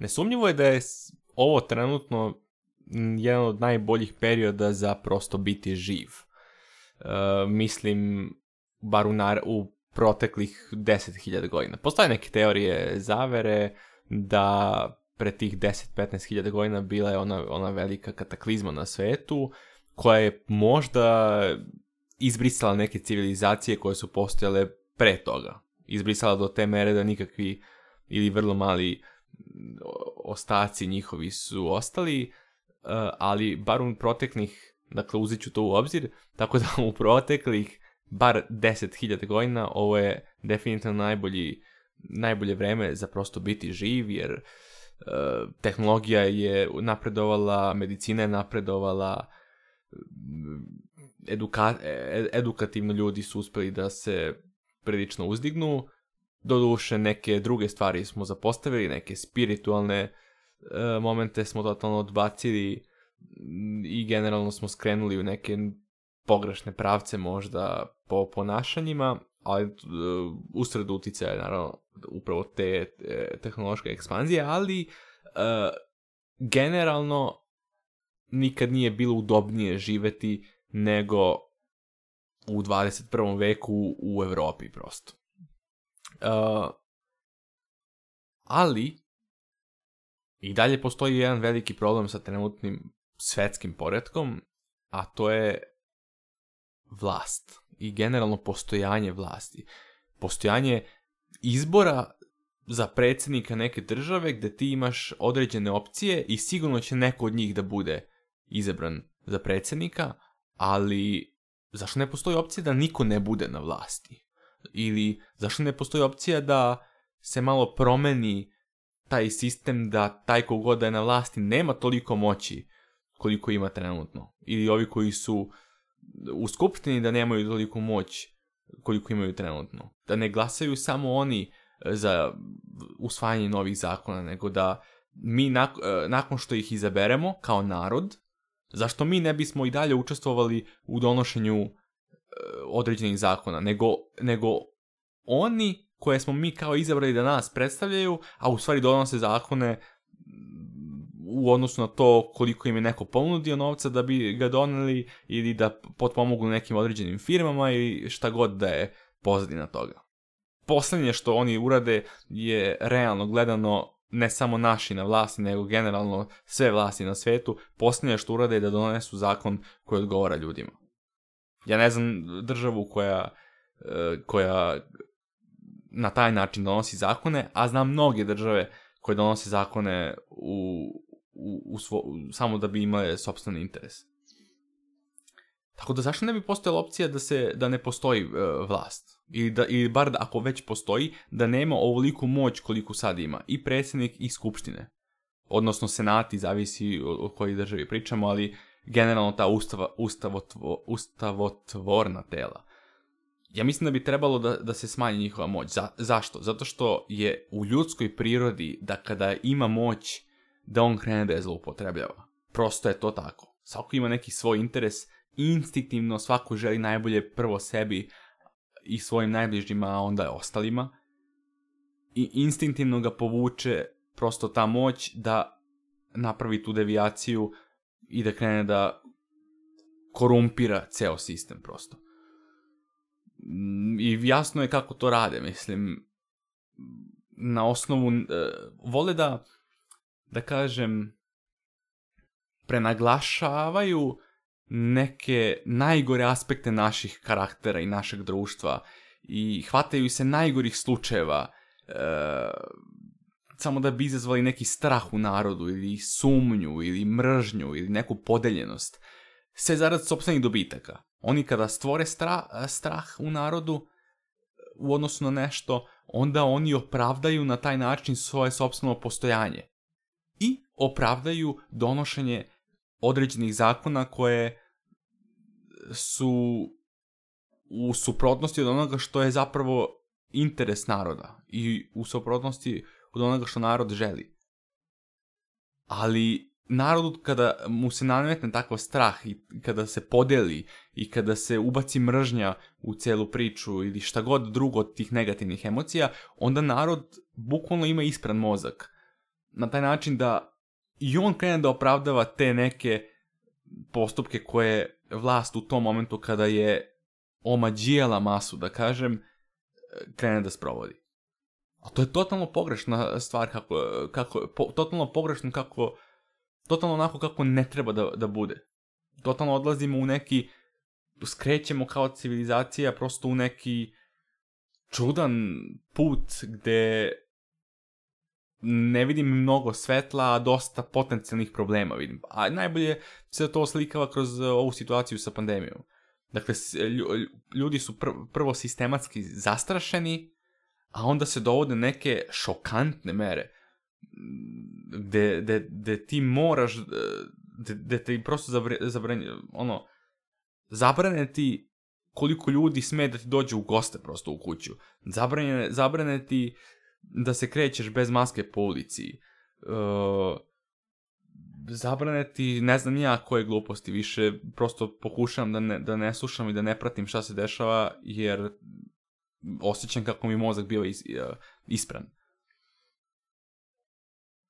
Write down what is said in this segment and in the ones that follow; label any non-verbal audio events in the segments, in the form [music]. Nesumnjivo je da je ovo trenutno jedan od najboljih perioda za prosto biti živ. Uh, mislim, bar u, nar- u proteklih 10.000 godina. Postoje neke teorije zavere da pre tih 10-15.000 godina bila je ona, ona velika kataklizma na svetu, koja je možda izbrisala neke civilizacije koje su postojale pre toga. Izbrisala do te mere da nikakvi ili vrlo mali ostaci njihovi su ostali, e, ali bar u proteklih, dakle uzet ću to u obzir, tako da [laughs] u proteklih bar 10.000 godina ovo je definitivno najbolji, najbolje vreme za prosto biti živ, jer e, tehnologija je napredovala, medicina je napredovala, eduka, e, edukativno ljudi su uspeli da se prilično uzdignu, Doduše, neke druge stvari smo zapostavili, neke spiritualne e, momente smo totalno odbacili mm, i generalno smo skrenuli u neke pogrešne pravce možda po ponašanjima, ali e, usred uticaja je naravno upravo te, te tehnološke ekspanzije, ali e, generalno nikad nije bilo udobnije živeti nego u 21. veku u Evropi prosto. Uh, ali, i dalje postoji jedan veliki problem sa trenutnim svetskim poredkom, a to je vlast i generalno postojanje vlasti. Postojanje izbora za predsjednika neke države gdje ti imaš određene opcije i sigurno će neko od njih da bude izabran za predsjednika, ali zašto ne postoji opcija da niko ne bude na vlasti? ili zašto ne postoji opcija da se malo promeni taj sistem da taj kogod da je na vlasti nema toliko moći koliko ima trenutno. Ili ovi koji su u skupštini da nemaju toliko moć koliko imaju trenutno. Da ne glasaju samo oni e, za usvajanje novih zakona, nego da mi e, nakon što ih izaberemo kao narod, zašto mi ne bismo i dalje učestvovali u donošenju određenih zakona, nego, nego oni koje smo mi kao izabrali da nas predstavljaju, a u stvari donose zakone mm, u odnosu na to koliko im je neko ponudio novca da bi ga doneli ili da potpomogu nekim određenim firmama i šta god da je pozadina toga. Poslednje što oni urade je realno gledano ne samo naši na vlasti, nego generalno sve vlasti na svetu, poslednje što urade je da donesu zakon koji odgovara ljudima. Ja ne znam državu koja, e, koja na taj način donosi zakone, a znam mnoge države koje donose zakone u, u, u svo, samo da bi imale sobstveni interes. Tako da zašto ne bi postojala opcija da se da ne postoji e, vlast ili da ili bar da, ako već postoji da nema ovoliku moć koliko sad ima i predsednik i skupštine. Odnosno senati zavisi o, o kojoj državi pričamo, ali generalno ta ustava, ustavotvo, ustavotvorna tela. Ja mislim da bi trebalo da, da se smanji njihova moć. Za, zašto? Zato što je u ljudskoj prirodi da kada ima moć, da on krene da je zloupotrebljava. Prosto je to tako. Svako ima neki svoj interes, instinktivno svako želi najbolje prvo sebi i svojim najbližnjima, a onda ostalima. I instinktivno ga povuče prosto ta moć da napravi tu devijaciju i da krene da korumpira ceo sistem prosto. Mm, I jasno je kako to rade, mislim, na osnovu, e, vole da, da kažem, prenaglašavaju neke najgore aspekte naših karaktera i našeg društva i hvataju se najgorih slučajeva, e, samo da bi izazvali neki strah u narodu ili sumnju ili mržnju ili neku podeljenost. Sve zarad sopstvenih dobitaka. Oni kada stvore stra, strah u narodu u odnosu na nešto, onda oni opravdaju na taj način svoje sopstveno postojanje. I opravdaju donošenje određenih zakona koje su u suprotnosti od onoga što je zapravo interes naroda i u suprotnosti od onoga što narod želi. Ali narodu kada mu se nametne takav strah i kada se podeli i kada se ubaci mržnja u celu priču ili šta god drugo od tih negativnih emocija, onda narod bukvalno ima ispran mozak. Na taj način da i on krene da opravdava te neke postupke koje vlast u tom momentu kada je omađijela masu, da kažem, e, krene da sprovodi. A to je totalno pogrešna stvar kako, kako po, totalno pogrešno kako, totalno onako kako ne treba da, da bude. Totalno odlazimo u neki, skrećemo kao civilizacija prosto u neki čudan put gde ne vidim mnogo svetla, a dosta potencijalnih problema vidim. A najbolje se to oslikava kroz ovu situaciju sa pandemijom. Dakle, ljudi su prvo sistematski zastrašeni, a onda se dovode neke šokantne mere gde, gde, gde ti moraš e, gde, gde ti prosto zabre, zabranje ono zabrane ti koliko ljudi sme da ti dođe u goste prosto u kuću zabrane, zabrane ti da se krećeš bez maske po ulici uh, zabrane ti ne znam ja koje gluposti više prosto pokušavam da ne, da ne slušam i da ne pratim šta se dešava jer osjećam kako mi mozak bio is, e, ispran.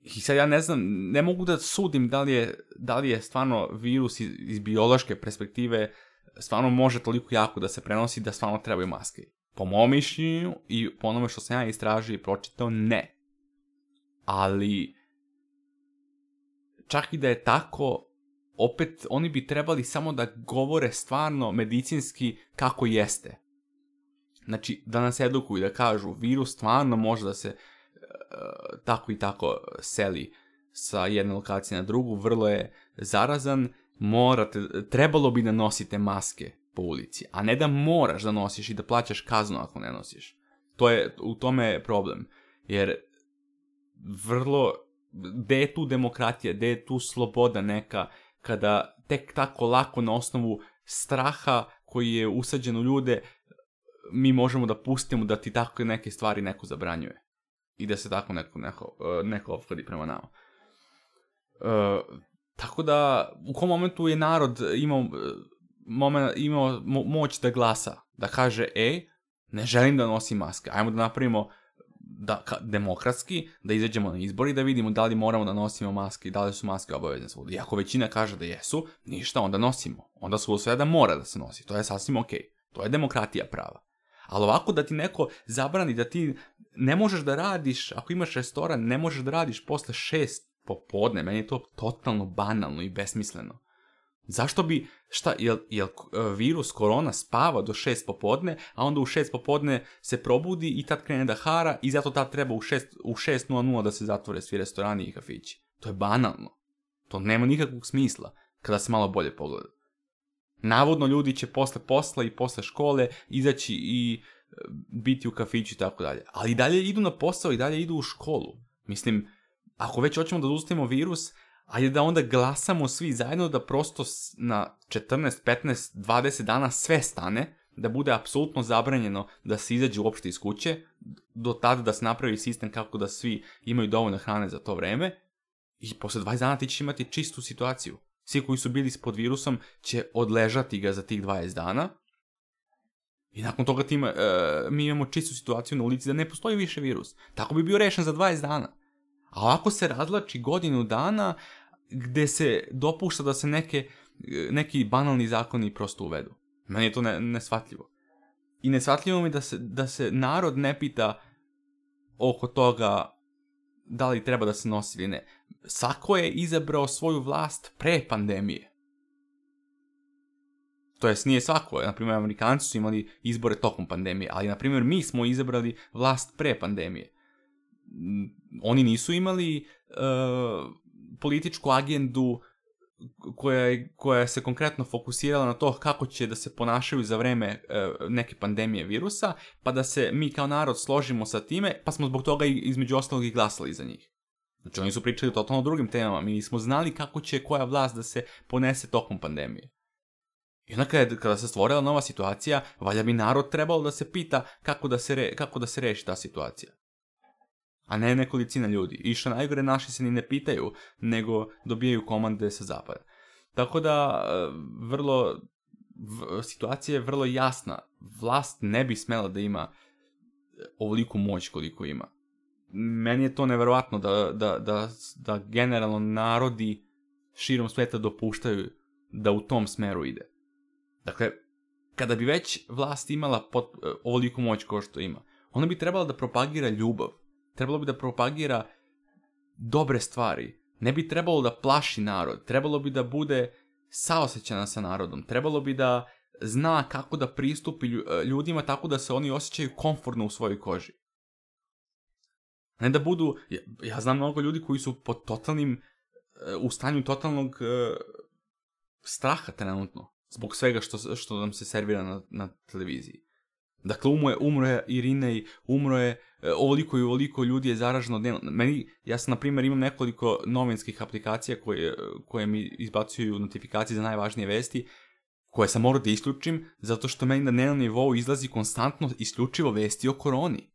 I sad ja ne znam, ne mogu da sudim da li je, da li je stvarno virus iz, iz biološke perspektive stvarno može toliko jako da se prenosi da stvarno trebaju maske. Po mom mišljenju i po onome što sam ja istražio i pročitao, ne. Ali, čak i da je tako, opet oni bi trebali samo da govore stvarno medicinski kako jeste. Znači, da nas edukuju, da kažu, virus stvarno može da se e, tako i tako seli sa jedne lokacije na drugu, vrlo je zarazan, morate, trebalo bi da nosite maske po ulici, a ne da moraš da nosiš i da plaćaš kaznu ako ne nosiš. To je, u tome je problem, jer vrlo, gde je tu demokratija, gde je tu sloboda neka, kada tek tako lako na osnovu straha koji je usađen u ljude, mi možemo da pustimo da ti tako neke stvari neko zabranjuje. I da se tako neko, neko, neko opkladi prema nama. E, tako da, u kom momentu je narod imao, moment, imao moć da glasa, da kaže, e, ne želim da nosim maske, Hajmo da napravimo da, ka, demokratski, da izađemo na izbor da vidimo da li moramo da nosimo maske i da li su maske obavezne svuda. I ako većina kaže da jesu, ništa, onda nosimo. Onda su sve da mora da se nosi, to je sasvim okej. Okay. To je demokratija prava. Ali ovako da ti neko zabrani, da ti ne možeš da radiš, ako imaš restoran, ne možeš da radiš posle šest popodne, meni je to totalno banalno i besmisleno. Zašto bi, šta, jel, jel e, virus korona spava do šest popodne, a onda u šest popodne se probudi i tad krene da hara i zato tad treba u 6.00 u 6 da se zatvore svi restorani i kafići. To je banalno. To nema nikakvog smisla kada se malo bolje pogleda. Navodno ljudi će posle posla i posle škole izaći i e, biti u kafiću i tako dalje. Ali dalje idu na posao i dalje idu u školu. Mislim, ako već hoćemo da zaustavimo virus, ajde da onda glasamo svi zajedno da prosto na 14, 15, 20 dana sve stane, da bude apsolutno zabranjeno da se izađe uopšte iz kuće, do tada da se napravi sistem kako da svi imaju dovoljno hrane za to vreme i posle 20 dana ti ćeš imati čistu situaciju. Svi koji su bili ispod virusom će odležati ga za tih 20 dana. I nakon toga tima, e, mi imamo čistu situaciju na ulici da ne postoji više virus. Tako bi bio rešen za 20 dana. A ovako se razlači godinu dana gde se dopušta da se neke, e, neki banalni zakoni prosto uvedu. Meni je to ne, nesvatljivo. I nesvatljivo mi da se, da se narod ne pita oko toga da li treba da se nosi ili ne. Sako je izabrao svoju vlast pre pandemije. To jest, nije svako. Na primjer, Amerikanci su imali izbore tokom pandemije, ali, na primjer, mi smo izabrali vlast pre pandemije. Oni nisu imali uh, političku agendu koja, koja se konkretno fokusirala na to kako će da se ponašaju za vreme e, neke pandemije virusa, pa da se mi kao narod složimo sa time, pa smo zbog toga i, između ostalog i glasali za njih. Znači oni su pričali totalno o drugim temama, mi nismo znali kako će koja vlast da se ponese tokom pandemije. I onda kada, kada se stvorila nova situacija, valja bi narod trebalo da se pita kako da se, re, kako da se reši ta situacija a ne nekolicina ljudi. I što najgore, naši se ni ne pitaju, nego dobijaju komande sa zapada. Tako da, e, vrlo, v, situacija je vrlo jasna. Vlast ne bi smela da ima e, ovoliku moć koliko ima. Meni je to neverovatno da, da, da, da generalno narodi širom sveta dopuštaju da u tom smeru ide. Dakle, kada bi već vlast imala pot, e, ovoliku moć kao što ima, ona bi trebala da propagira ljubav, trebalo bi da propagira dobre stvari. Ne bi trebalo da plaši narod, trebalo bi da bude saosećana sa narodom, trebalo bi da zna kako da pristupi e, ljudima tako da se oni osjećaju komfortno u svojoj koži. Ne da budu, ja, ja znam mnogo ljudi koji su pod totalnim, e, u stanju totalnog e, straha trenutno, zbog svega što, što nam se servira na, na televiziji. Dakle, umro je, umro je Irinej, umro je e, ovoliko i ovoliko ljudi je zaraženo dnevno. Meni, ja sam, na primjer, imam nekoliko novinskih aplikacija koje, koje mi izbacuju notifikacije za najvažnije vesti, koje sam morao da isključim, zato što meni na dnevnom nivou izlazi konstantno isključivo vesti o koroni.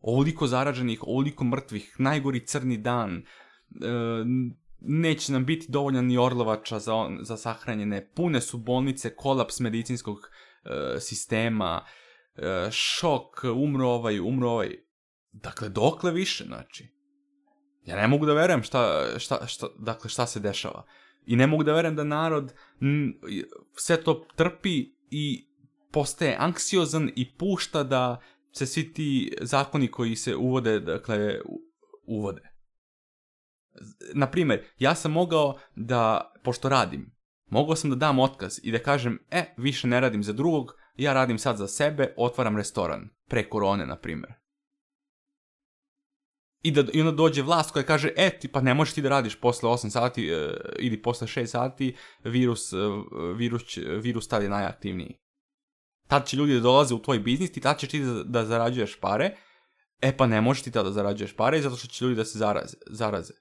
Ovoliko zaraženih, ovoliko mrtvih, najgori crni dan, e, neće nam biti dovoljno ni orlovača za, za sahranjene, pune su bolnice, kolaps medicinskog e, sistema, E, šok, umro ovaj, umro ovaj. Dakle, dokle više, znači? Ja ne mogu da verujem šta, šta, šta, dakle, šta se dešava. I ne mogu da verujem da narod m, sve to trpi i postaje anksiozan i pušta da se svi ti zakoni koji se uvode, dakle, uvode. Naprimjer, ja sam mogao da, pošto radim, mogao sam da dam otkaz i da kažem, e, više ne radim za drugog, ja radim sad za sebe, otvaram restoran. Pre korone, na primjer. I, da, I onda dođe vlast koja kaže, e, ti, pa ne možeš ti da radiš posle 8 sati e, ili posle 6 sati, virus, e, virus, virus tad je najaktivniji. Tad će ljudi da dolaze u tvoj biznis i tad ćeš ti da, da zarađuješ pare, e pa ne možeš ti tada da zarađuješ pare zato što će ljudi da se zaraze. zaraze.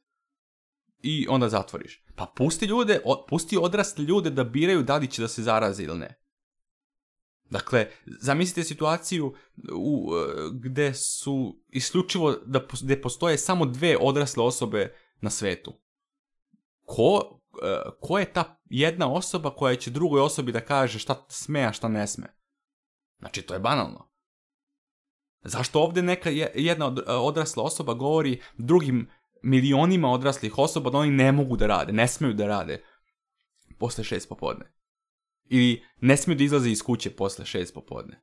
I onda zatvoriš. Pa pusti ljude, o, pusti odrasle ljude da biraju da li će da se zaraze ili ne. Dakle, zamislite situaciju u, e, gde su isključivo, da, gde postoje samo dve odrasle osobe na svetu. Ko, e, ko je ta jedna osoba koja će drugoj osobi da kaže šta sme, a šta ne sme? Znači, to je banalno. Zašto ovde neka jedna e, odrasla osoba govori drugim milionima odraslih osoba da oni ne mogu da rade, ne smeju da rade posle šest popodne? ili ne smiju da izlaze iz kuće posle šest popodne.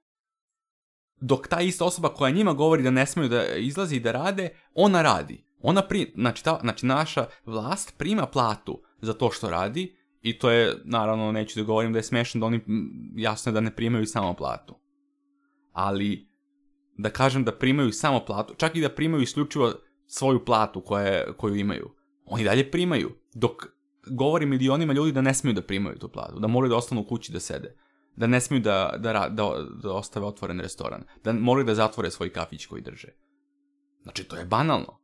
Dok ta ista osoba koja njima govori da ne smiju da izlaze i da rade, ona radi. Ona pri, znači, ta, znači naša vlast prima platu za to što radi i to je, naravno, neću da govorim da je smešno da oni, jasno da ne primaju samo platu. Ali, da kažem da primaju samo platu, čak i da primaju isključivo svoju platu koje, koju imaju. Oni dalje primaju, dok govori milionima ljudi da ne smiju da primaju tu platu, da moraju da ostanu u kući da sede, da ne smiju da, da, da, da ostave otvoren restoran, da moraju da zatvore svoj kafić koji drže. Znači, to je banalno.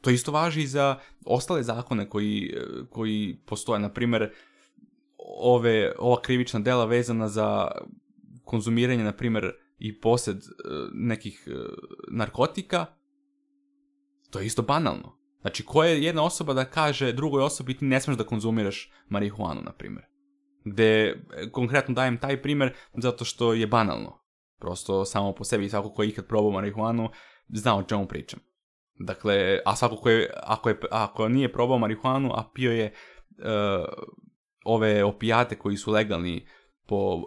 To isto važi i za ostale zakone koji, e, koji postoje, na primer, ove, ova krivična dela vezana za konzumiranje, na primer, i posed e, nekih e, narkotika, to je isto banalno. Znači, ko je jedna osoba da kaže drugoj osobi ti ne smeš da konzumiraš marihuanu, na primjer. Gde, konkretno dajem taj primjer zato što je banalno. Prosto samo po sebi, svako ko je ikad probao marihuanu, zna o čemu pričam. Dakle, a svako ko je, ako, je, ako nije probao marihuanu, a pio je uh, ove opijate koji su legalni po, uh,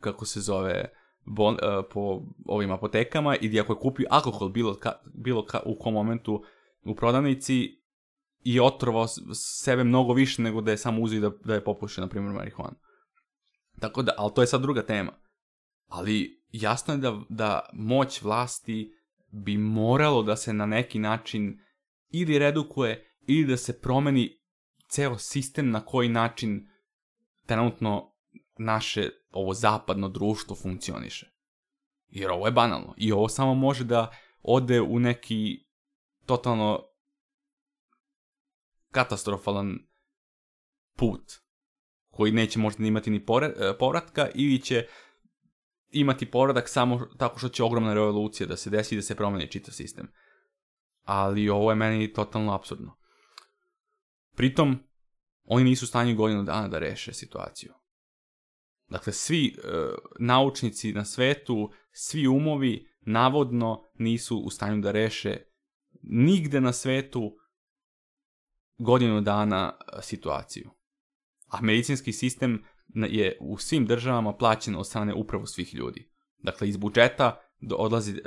kako se zove, bon, uh, po ovim apotekama, ili ako je kupio alkohol bilo, ka, bilo ka, u kom momentu u prodavnici i otrovao sebe mnogo više nego da je samo uzio da, da je popušio, na primjer, marihuan. Tako da, ali to je sad druga tema. Ali jasno je da, da moć vlasti bi moralo da se na neki način ili redukuje ili da se promeni ceo sistem na koji način trenutno naše ovo zapadno društvo funkcioniše. Jer ovo je banalno i ovo samo može da ode u neki totalno katastrofalan put koji neće možda imati ni e, povratka ili će imati povratak samo tako što će ogromna revolucija da se desi i da se promeni čitav sistem. Ali ovo je meni totalno absurdno. Pritom, oni nisu u stanju godinu dana da reše situaciju. Dakle, svi e, naučnici na svetu, svi umovi, navodno nisu u stanju da reše nigde na svetu godinu dana e, situaciju. A medicinski sistem je u svim državama plaćen od strane upravo svih ljudi. Dakle, iz budžeta do odlazi e,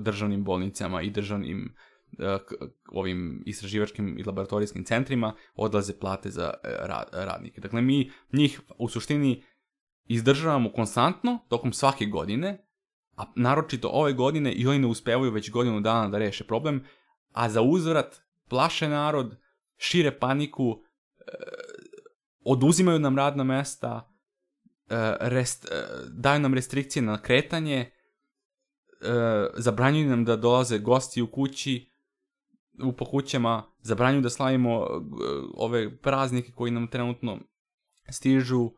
državnim bolnicama i državnim e, ovim istraživačkim i laboratorijskim centrima odlaze plate za e, ra, radnike. Dakle, mi njih u suštini izdržavamo konstantno tokom svake godine a naročito ove godine i oni ne uspevaju već godinu dana da reše problem, a za uzvrat plaše narod, šire paniku, e, oduzimaju nam radna mesta, e, rest, e, daju nam restrikcije na kretanje, zabranjuju nam da dolaze gosti u kući, u po zabranjuju da slavimo ove praznike koji nam trenutno stižu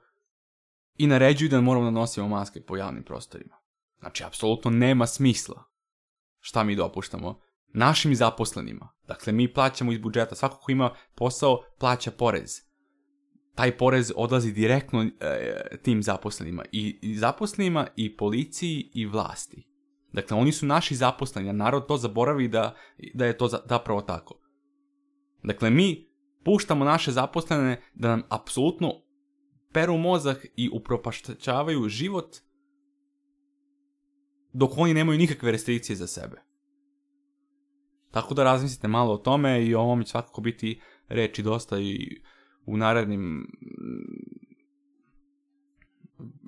i naređuju da moramo da nosimo maske po javnim prostorima. Znači, apsolutno nema smisla. Šta mi dopuštamo? Našim zaposlenima. Dakle, mi plaćamo iz budžeta. Svako ko ima posao, plaća porez. Taj porez odlazi direktno e, tim zaposlenima. I, I zaposlenima, i policiji, i vlasti. Dakle, oni su naši zaposleni, a narod to zaboravi da, da je to zapravo tako. Dakle, mi puštamo naše zaposlene da nam apsolutno peru mozak i upropašćavaju život dok oni nemaju nikakve restrikcije za sebe. Tako da razmislite malo o tome i o ovom će svakako biti reči dosta i u narednim mm,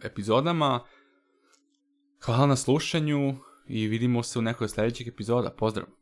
epizodama. Hvala na slušanju i vidimo se u nekoj sljedećih epizoda. Pozdrav!